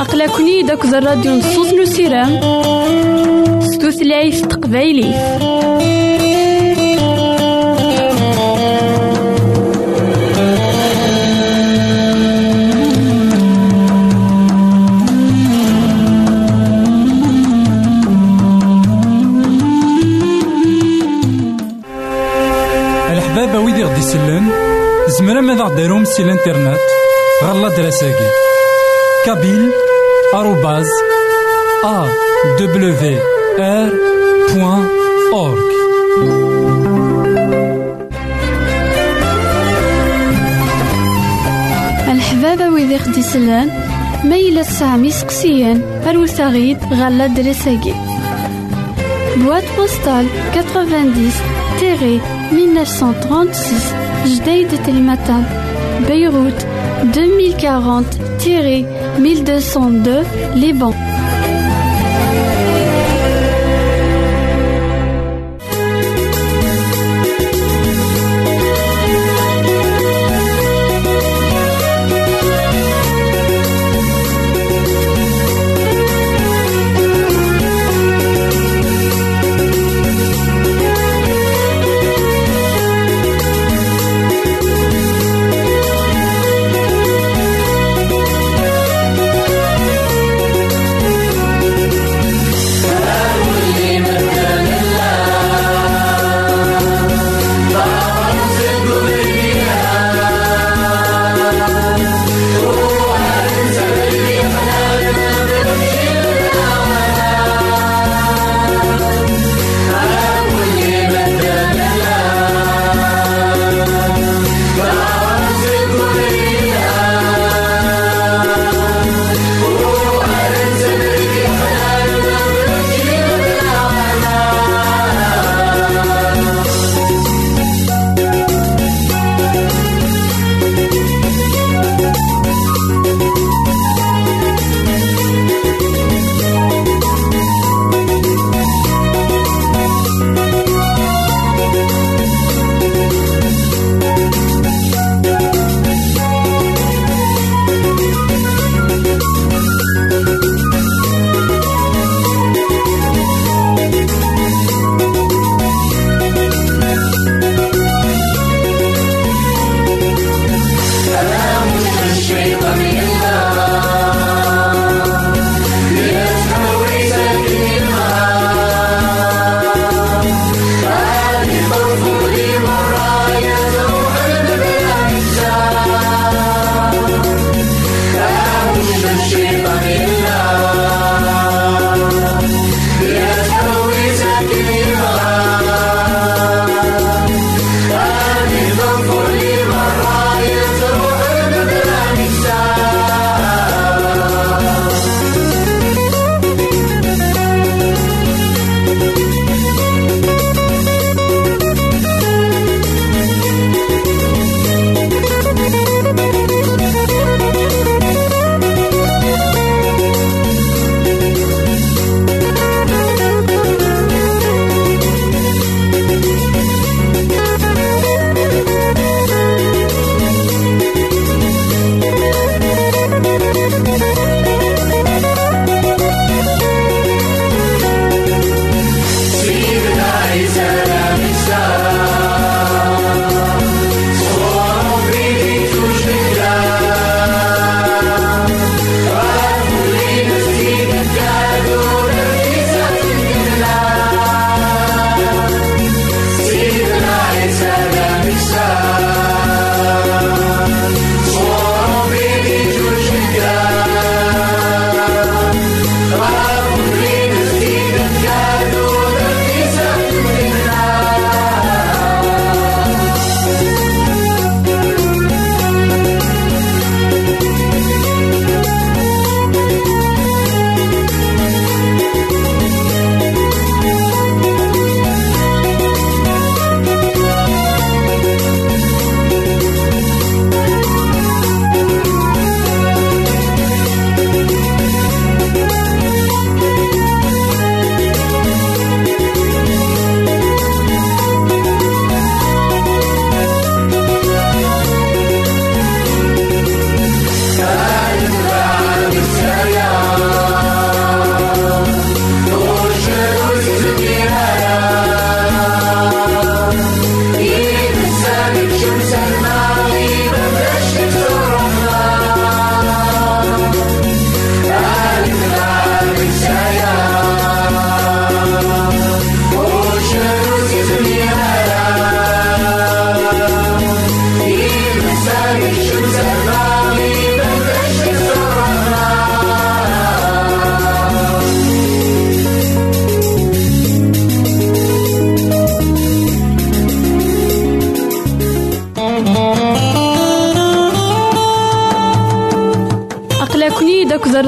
أقلكني داك الراديو نصوص نسيرام ستوثلايف تقبايلي ماذا غديرهم سي الانترنت غالا دراساكي كابيل آروباز أ دبليو آر بوان أورك الحبابة ويدي خدي سلان ميلة سامي سقسيان أروساغيد غالا دراساكي boîte postale 90-1936, Jdeï de Télématan, Beyrouth 2040-1202, Liban.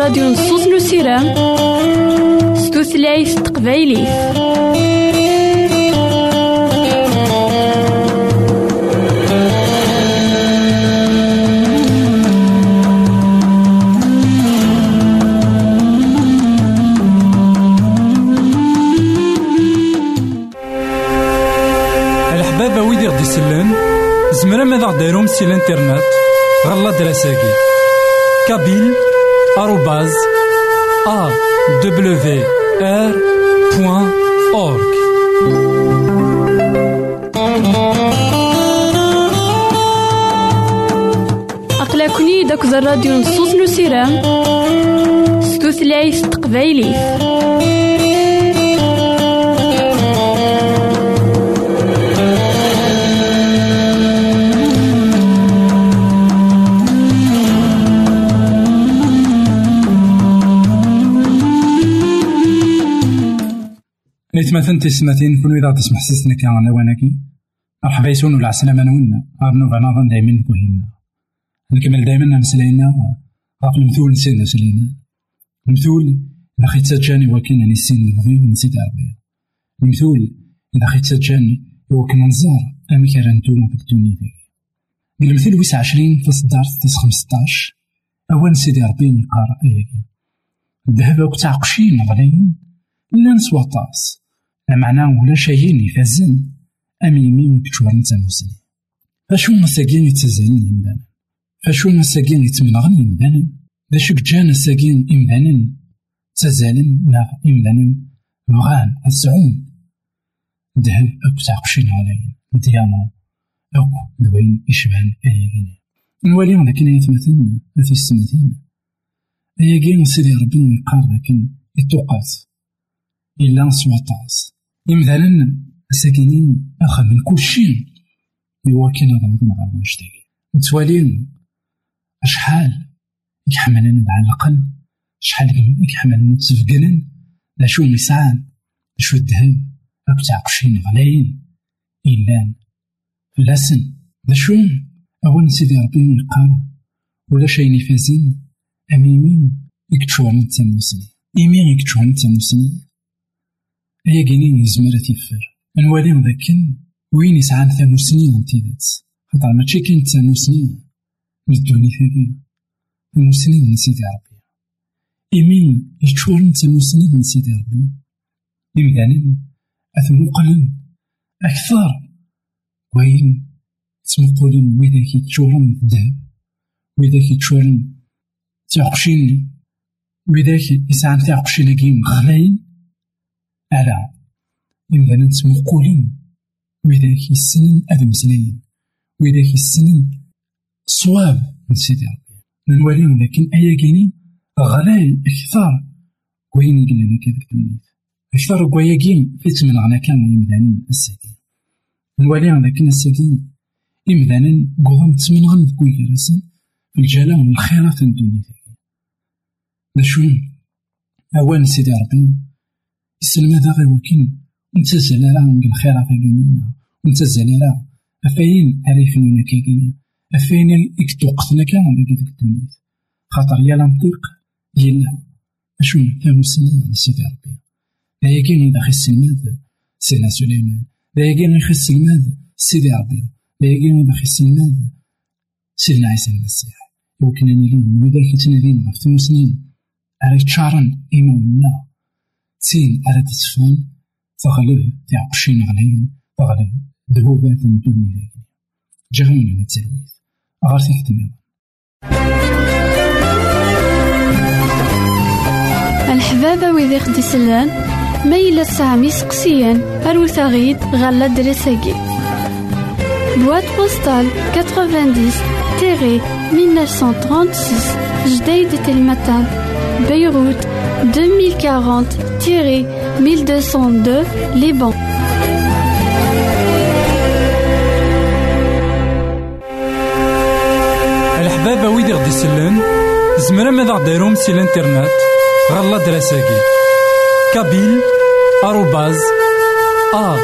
الراديو نصوص نسيرام ستوثلايف يسلن زمرا ماذا غديرهم سي الانترنت غالا دراساكي. كابيل أورك أقلكني داك الراديو نصوص نسيرام ستوثلايف تقبايليت نتمثل تسمتين كل إذا تسمح سيسنا كان لواناكي مرحبا يسون ولا عسلامة نونا أرنو بنظن دايما كوهينا. نكمل دايما نسلينا غاف المثول نسينا سلينا. المثول إذا خيت سجاني وكين أني السين المغيب نسيت عربية المثول إذا خيت سجاني وكين نزار. أمي كرانتو في الدنيا المثل ويس عشرين في صدار تيس خمسطاش. أوان سيدي ربي نقارا أياكي الذهب وقت عقشين غلين لا نسوى طاس. معناه ولا شيء يفزن. أمي مين كتشور نتا مسلم فاشو مساكين يتزالن يمدانا فاشو مساكين يتمنغن يمدانا دا شك جانا ساكين إمدانا تزالن لا إمدانا بغان السعون دهب أكو تعقشين عليا ديانا أكو دوين يشبهن أياكين نولي لكن يتمثلنا في السماتين أياكين سيدي ربي يقار لكن يتوقات إلا نسوى طاس إمثالا ساكنين أخا من كل شيء إوا كان غنوض غير ونشتاقي نتوالين أشحال يحملنا الأقل شحال يحملنا تفقنا لا شو مسعان لا شو الذهب أك تعقشين غلايين إلا فلاسن لا شو أول سيدي ربي يقال ولا شي نفازين أميمين يكتشور نتا موسني إيمين يكتشور نتا موسني أيا كيني نزمر تيفر. نوالي مذاكن وين يسعان ثانوسنين من تيدات خاطر ماشي كاين ثانوسنين من الدنيا ثاقي ثانوسنين من سيدي ربي إيمين يتشورن ثانوسنين من سيدي ربي إمدانين أثمقلن أكثر. وين تمقولين ويداك يتشورن الذهب ويداك يتشورن تعقشين ويداك يسعان تعقشين كيم غلاين ألا إمدانا نتمقولين ويداك يسنن أد مسلاين ويداك يسنن صواب من سيدي ربي. نواليهم لكن أيا كيني غلاي أكثر وين يقلنا كذاك تمنيت أكثر كواياكين في تمنعنا كان يمدانا الساكين نواليهم لكن الساكين إمدانا قوهم تمنغن في كل كراسن في الجلال والخيرات الدنيا. نشوف أوان سيدي ربي يسلم هذا غير وكين نتزل راه نقل خير فاقينينا ونتزل راه. أفاين عرفنا كاكينا أفاين إكتوقتنا كان ديك ديك الدنيا خاطر يا لنطيق يلا أشو فهم سنين سيدي ربي. لا يكين إذا خس الماد سيدنا سليمان. لا يكين إذا خس الماد سيدي ربي. لا يكين إذا خس الماد سيدنا عيسى المسيح. وكنا نيلين وإذا كنتنا دينا في سنين على تشارن إيماننا تين على تسفان تغلب تعقشين غلين تغلب ذهوبات الدنيا ذاك جاونا على التلويث. غير تحتمل الحبابة ويدي خدي سلان سامي سقسيان أروت غيد غالا بواد بوستال 90 تيري 1936 جديد تلمتان بيروت 2040 تيري 1202 Liban. الحبابة ويدي غدي يسلن زمرا ماذا غديرهم سي الانترنت غالا دراساكي. كابيل آروباز أ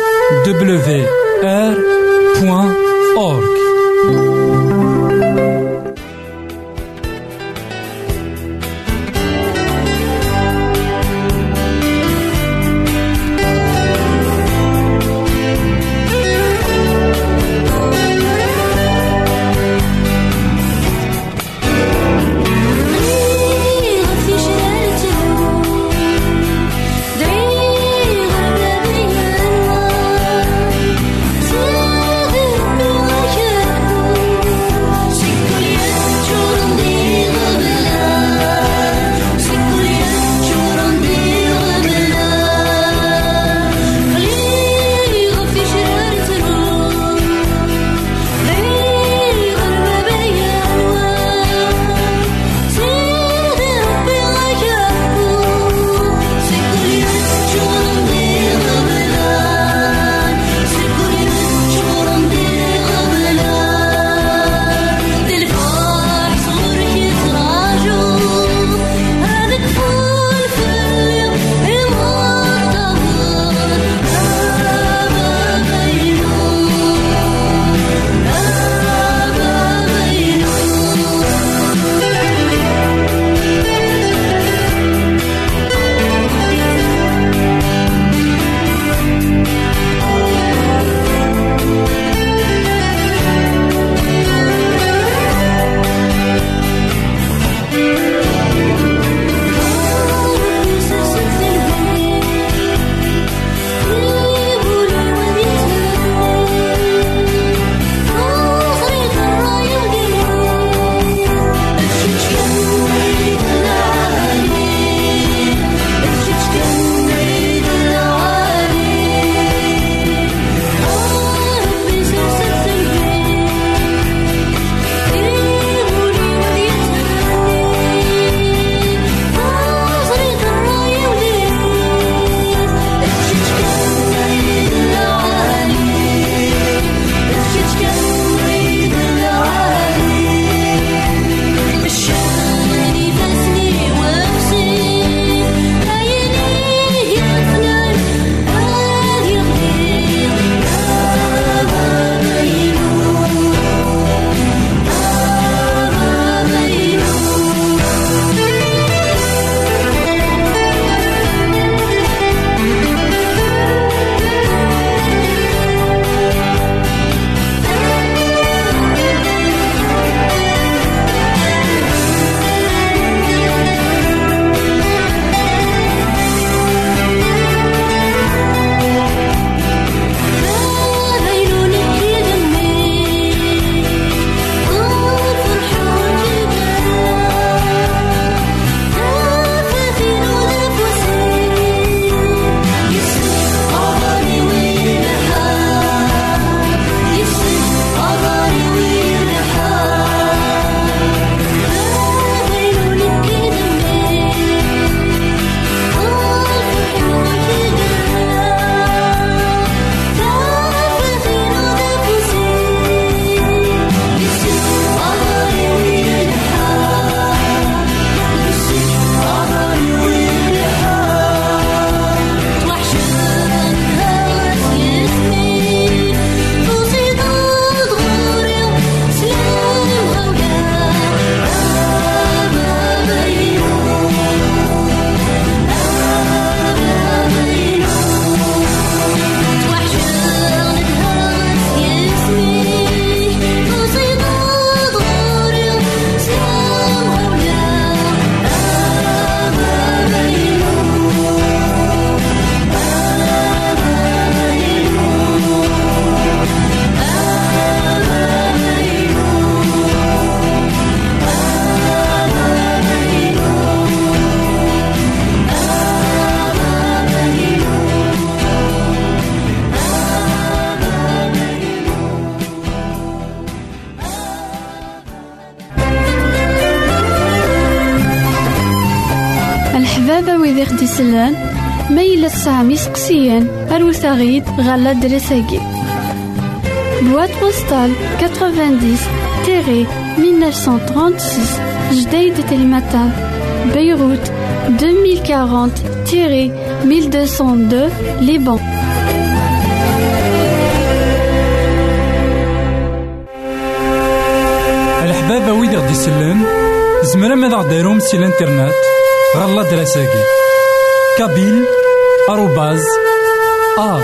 tesɛam iseqsiyen, arut aɣ-d ɣer l'adresse-agi. Boîte postale 90-1936 Jdeï de Télématin, Beyrouth 2040-1202 Liban. الحبابة ويد غدي يسلم زمرا ماذا غديرهم سي الانترنت غالا دراساكي كابيل آروباز أ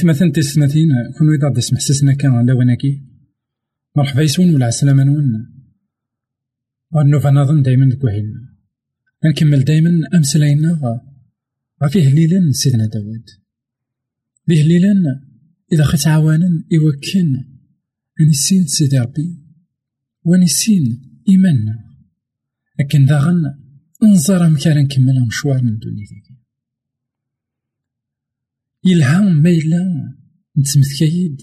إثمثن تسمثين كون إذا دس محسسنا كان على وناكي مرحبا يسون ولا عسلامة نون. النوفا نظن دايما كوهيلنا نكمل دايما أمسلاينا غفيه ليلا سيدنا داود ليه ليلا إذا خت عوانا يوكن. أني سين سيدي ربي. وأني سين إيماننا لكن داغن انظر مكان نكمل مشوار من دوني. ذاك يلها ما إلا نتمثكيد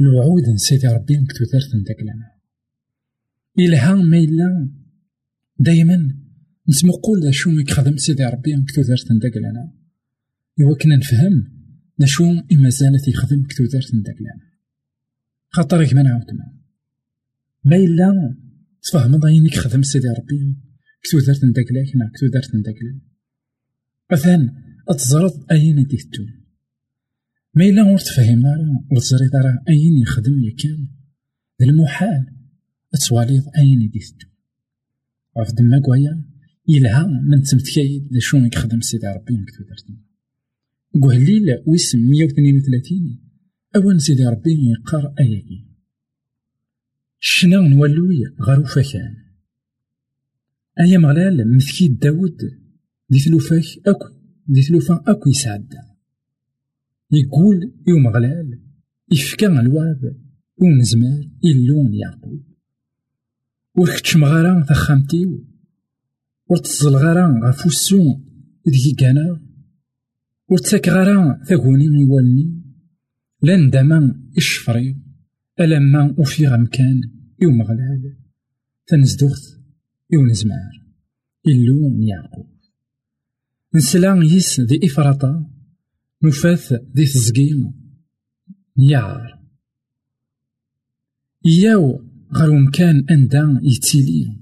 الوعود من سيدي ربي نكتو ثارت نداك لنا يلها ما إلا دايما نتمقول دا شو يخدم سيدي ربي نكتو ثارت نداك لنا إوا كنا نفهم دا شو إما زالت يخدم كتو ثارت نداك لنا خاطر كما نعاودنا ما. إلا تفهم ضاينك خدم سيدي ربي كتو ثارت نداك لنا كتو ثارت نداك لنا مثلا أتزرد أين ديتو ما إلا ور تفهمنا راه ور راه أين يخدم يكان المحال تسواليض أين ديتو عرف دما كوايا يلها من تمتكايد شو يخدم سيدي ربي نكتو درتنا قهليل ويسم مية وثنين وثلاثين أوان سيدي ربي يقار أياكي شنا نولوي غارو فكان أيا مغلال مثكي داود دي ثلوفاك أكو دي ثلوفا أكو يسعد يقول يوم غلال يفكا الواب ونزمار إلون يعقوب. وركتش مغارا ثخامتيو ورتزل غارا غفو السون ديكي كانا ورتساك غارا ثاكوني ميوالني لأن داما الشفري ألما أفيغ مكان يوم غلال تنزدوث يوم نزمار إلون يعقوب. نسلا يس ذي إفراطا نفاث ذي تزقيم نيار إياو غير مكان أندا يتيلي.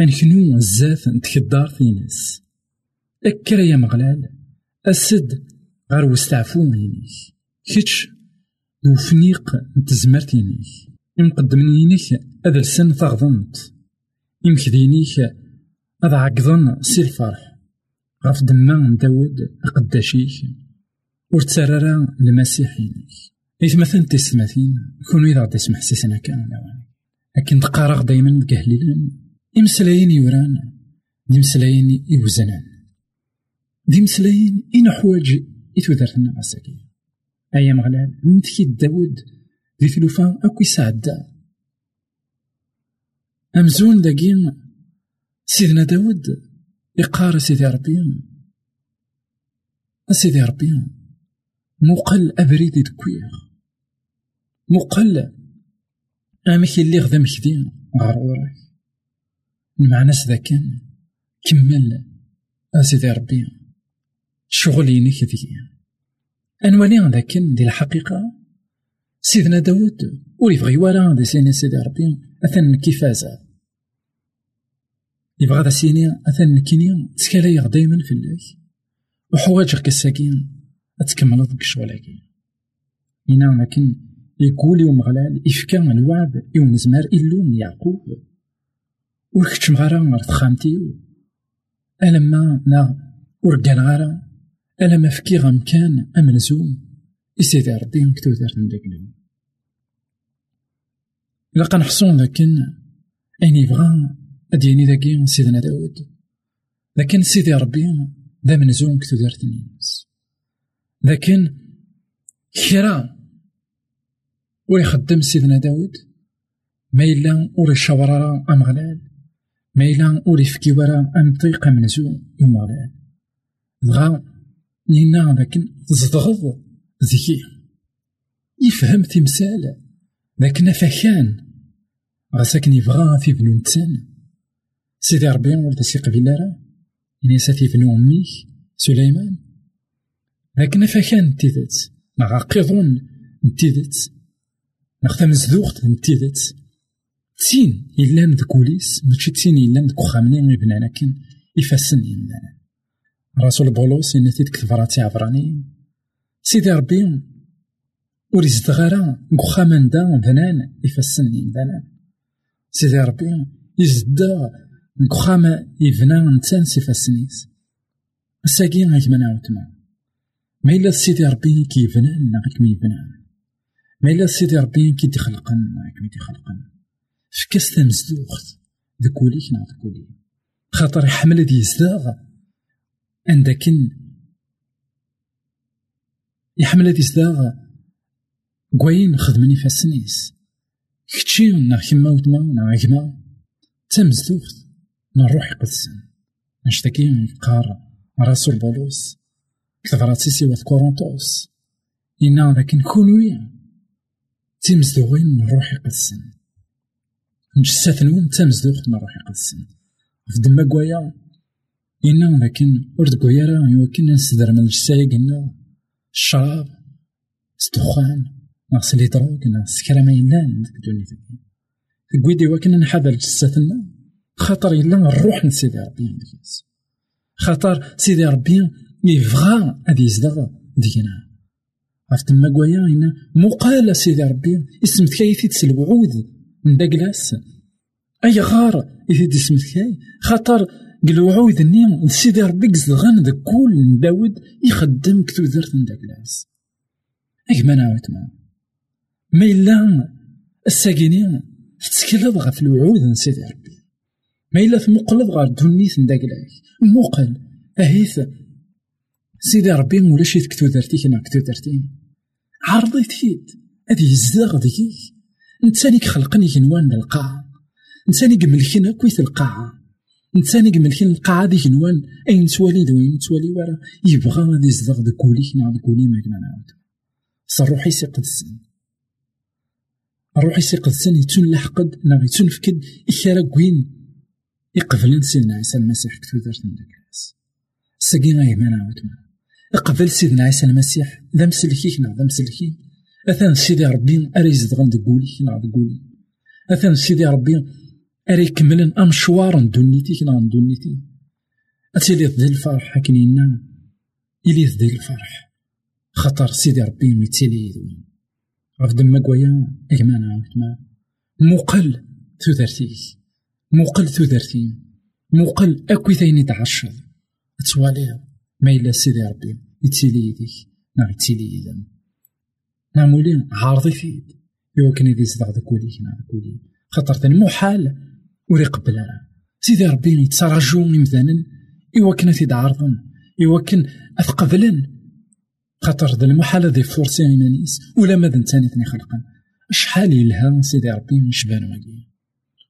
أنكنو الزاف نتكدار في ناس. أكرا يا مغلال أسد غير وستعفو ينيك كتش وفنيق نتزمرت ينيك يمقدم ينيك هذا السن تغضنت يمكدينيك هذا عقضن سي الفرح. غف دما داود أقداشيك ورتسرر المسيحينيك إثمثل تسمثين كونو إذا يسمح سيسنا كان لكن تقارغ دايما كهليلا إمسلاين يوران دي مسلاين يوزنان. دي مسلاين إن حواج إتودرتنا مساكين أيام غلال متكي داود دي ثلوفا أكو يسعدا أمزون داكين سيدنا داود يقار سيدي ربي. سيدي ربي مقل أبريد دكوير مقل أمك اللي غدا مكدي. غار وراك المعنى سدا كان كمل. أسيدي ربي شغلينك ذي أنوالي لكن دي الحقيقة. سيدنا داود وليبغي ورا دي سيني سيدي ربي. أثن كيفازا يبغى ذا سيني أثن كيني تسكالايغ دايما في الله وحواجك كساكين أتكمل ضد شغلك إنا لكن يقول يوم غلال إفكا الوعد يوم زمار إلو من يعقوب. وركتش مغارا غير تخامتيو ألما نا ورقان غارا ألما فكي غمكان أمنزوم إسيدي ربي كتو دارت من داك إلا قنحصون لكن أين يبغى أديني ذاكي سيدنا داود. لكن سيدي ربي دا منزون كتو دارت الناس. لكن كرا ويخدم سيدنا داود. ما إلا ور يشاور أمغلال ما إلا ور يفكي ورا أمطيق منزون يمغلال دغا نينا لكن تزدغض ذكي. يفهم تمثال لكن فكان غاساكن يبغى في بنو نتسان سيدي ربي ولد سي قبيلة راه. يعني ساتي بنو أميك سليمان. لكن فكان تيدت مع قيضون نتيدت نختم زدوخت نتيدت تين إلا ندكوليس ماشي تين إلا ندك خامنين بنانا كن يفسن إلا رسول بولوس إن تيدك تفراتي عبراني. سيدي ربي ور يزدغ نكخامان دا بنان يفسن إلا سيدي ربي يزدا نكخاما يبنى نتان سيفاسنيس الساقي غيك مناوتما ما إلا سيدي ربي كي يبنى غيك مي يبنى ما إلا سيدي ربي كي تخلقن غيك مي تخلقن فكاس تمزدوخت ذكوليك نا ذكولي خاطر يحمل دي يزداغ عندكن يحمل دي يزداغ كواين خدمني فاسنيس كتشي نا كيما وتما نا كيما تمزدوخت نا الروح يقدسن نشتكي يقار رسول بولوس كثرات سيوات كورنطوس إنا لكن كونويا تمزدوغين من الروح يقدسن نجسات نون تمزدوغت من يقدسن في دما كوايا إنا لكن ورد كوايا راه يمكن نسدر من الجسايا قلنا الشراب الدخان ناقص لي دروك ناقص سكرا ما يلان ديك الدنيا كويدي وكنا نحضر جساتنا خاطر إلا الروح نسيدي ربي خاطر سيدي ربي يبغى هادي يزدغ دينا. عرفت ما كوايا هنا مقال سيدي ربي اسم كايثي تسلب عود من داكلاس أي غار يثيد اسم كاي. خاطر قلو عود ني سيدي ربي قزدغان ذا كل داود يخدم كتو درت من داكلاس أي ما نعاود ما إلا الساكينين تتكلم غف الوعود سيدي ربي. ما إلا تمقلب غير دونيت نداكلاك. موقل أهيث سيدي ربي ولاش كتو درتي كنا كتو درتين. عرضيت فيد هادي يزدغ ديك نتساني خلقني جنوان القاعة نتساني قملكين كويت القاعة نتساني قملكين القاعة دي جنوان أين توالي دوين توالي ورا يبغى غادي يزدغ دكولي كنا دكولي ما نعاود. صروحي سي قدسن روحي سي قدسن يتون لحقد. نا يتون فكد. إكارا كوين يقبلن سيدنا عيسى المسيح كتو درت من داك الناس ساقي غايمان عاود قبل سيدنا عيسى المسيح. ذا مسلكيك نا ذا مسلكي. أثان سيدي ربي أري يزدغن دقولي نا دقولي أثان سيدي ربي أري كملن أمشوار دونيتي كنا دونيتي أتيلي ذي الفرح هكنينا إلي ذي الفرح. خطر سيدي ربي ميتيلي يدوين. غف دما كوايا إجمانا عاود مقل تودرتيك موقل تودرتي موقل أكوي ثيني تعشر توالي ما إلا سيدي ربي يتسيلي يديك نا يتسيلي يدم. نا مولي عارضي فيد. يوكن يدي صدق دكوليك نا دكولي خاطر ثاني محال وري قبل سيدي ربي يتسرجو مثلا يوكن تيد عارضن يوكن أثقبلن. خاطر ذا المحال ذي فورسي نيس ولا ماذا تاني ثني خلقا. شحال يلها سيدي ربي نشبان وقيا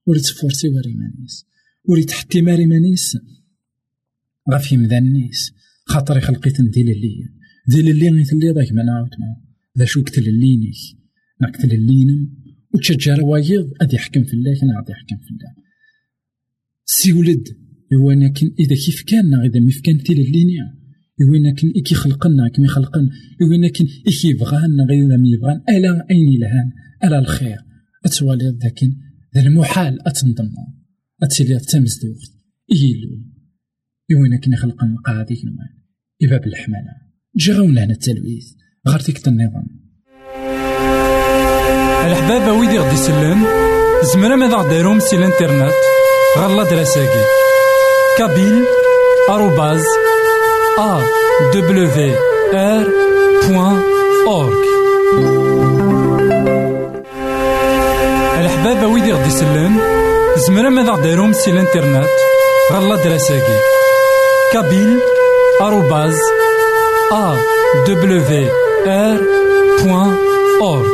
وري تفورسي وري مانيس وري تحتي ماري مانيس. غاف يمذا النيس. خاطر خلقيت ندي للي ذي للي غيثلي ضاك ما نعاود ذا شو كتللينيك نا كتللينم وتشجع وايض أدي يحكم في الله كان غادي يحكم في الله. سي ولد هو لكن إذا كيف كان إذا ميف كان تلليني يوين كن إكي خلقنا كمي خلقن. يوين كن إكي يبغان غير ما يبغان ألا أين لهان ألا الخير. أتوالي ذاكن ذا المحال أتنضم أتسلي تمزدوغ إيلو يوين كن خلقن قاعدي كنوان. إباب الحمالة. جاونا هنا التلويث. غير تيك النظام الحبابة ويدي غدي يسلم زمرا ماذا غديرهم سي الإنترنت. غالا دراساكي. كابيل آروباز A W R point أورك غدي يسلن زمرا ماذا غديرهم سي الانترنت؟ غالا دراساكي. كابيل آروباز أ دبليو آر بوان أورك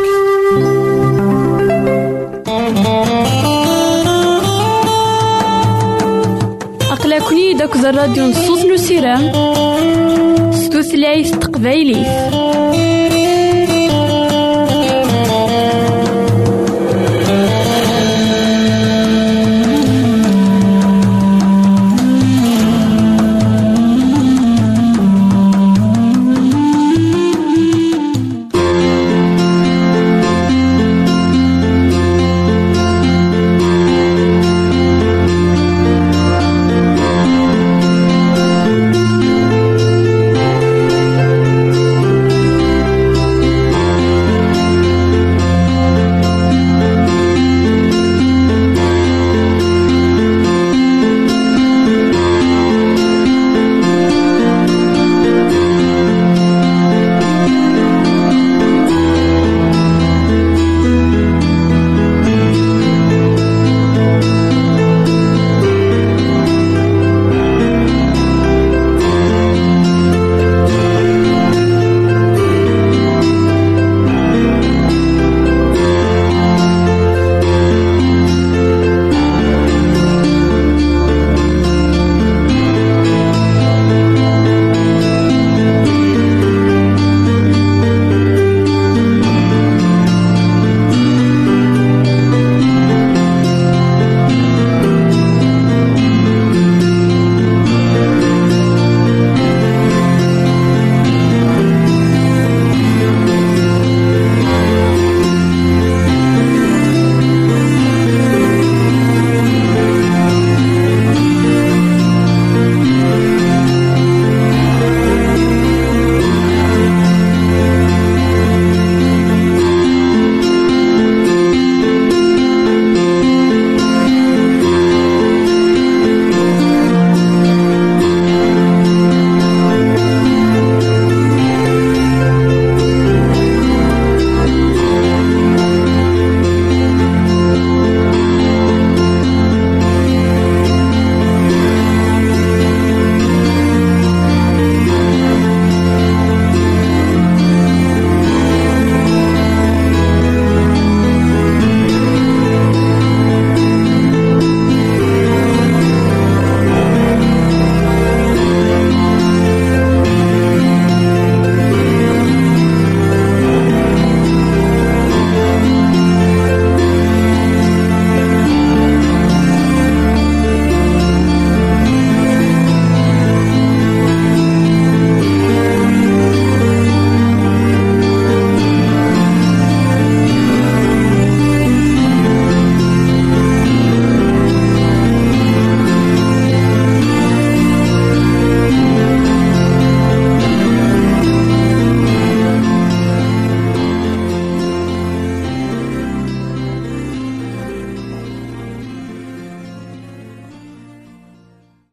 أقلكني داك الراديو نصوص نسيرام ستوثلايف تقبايليف.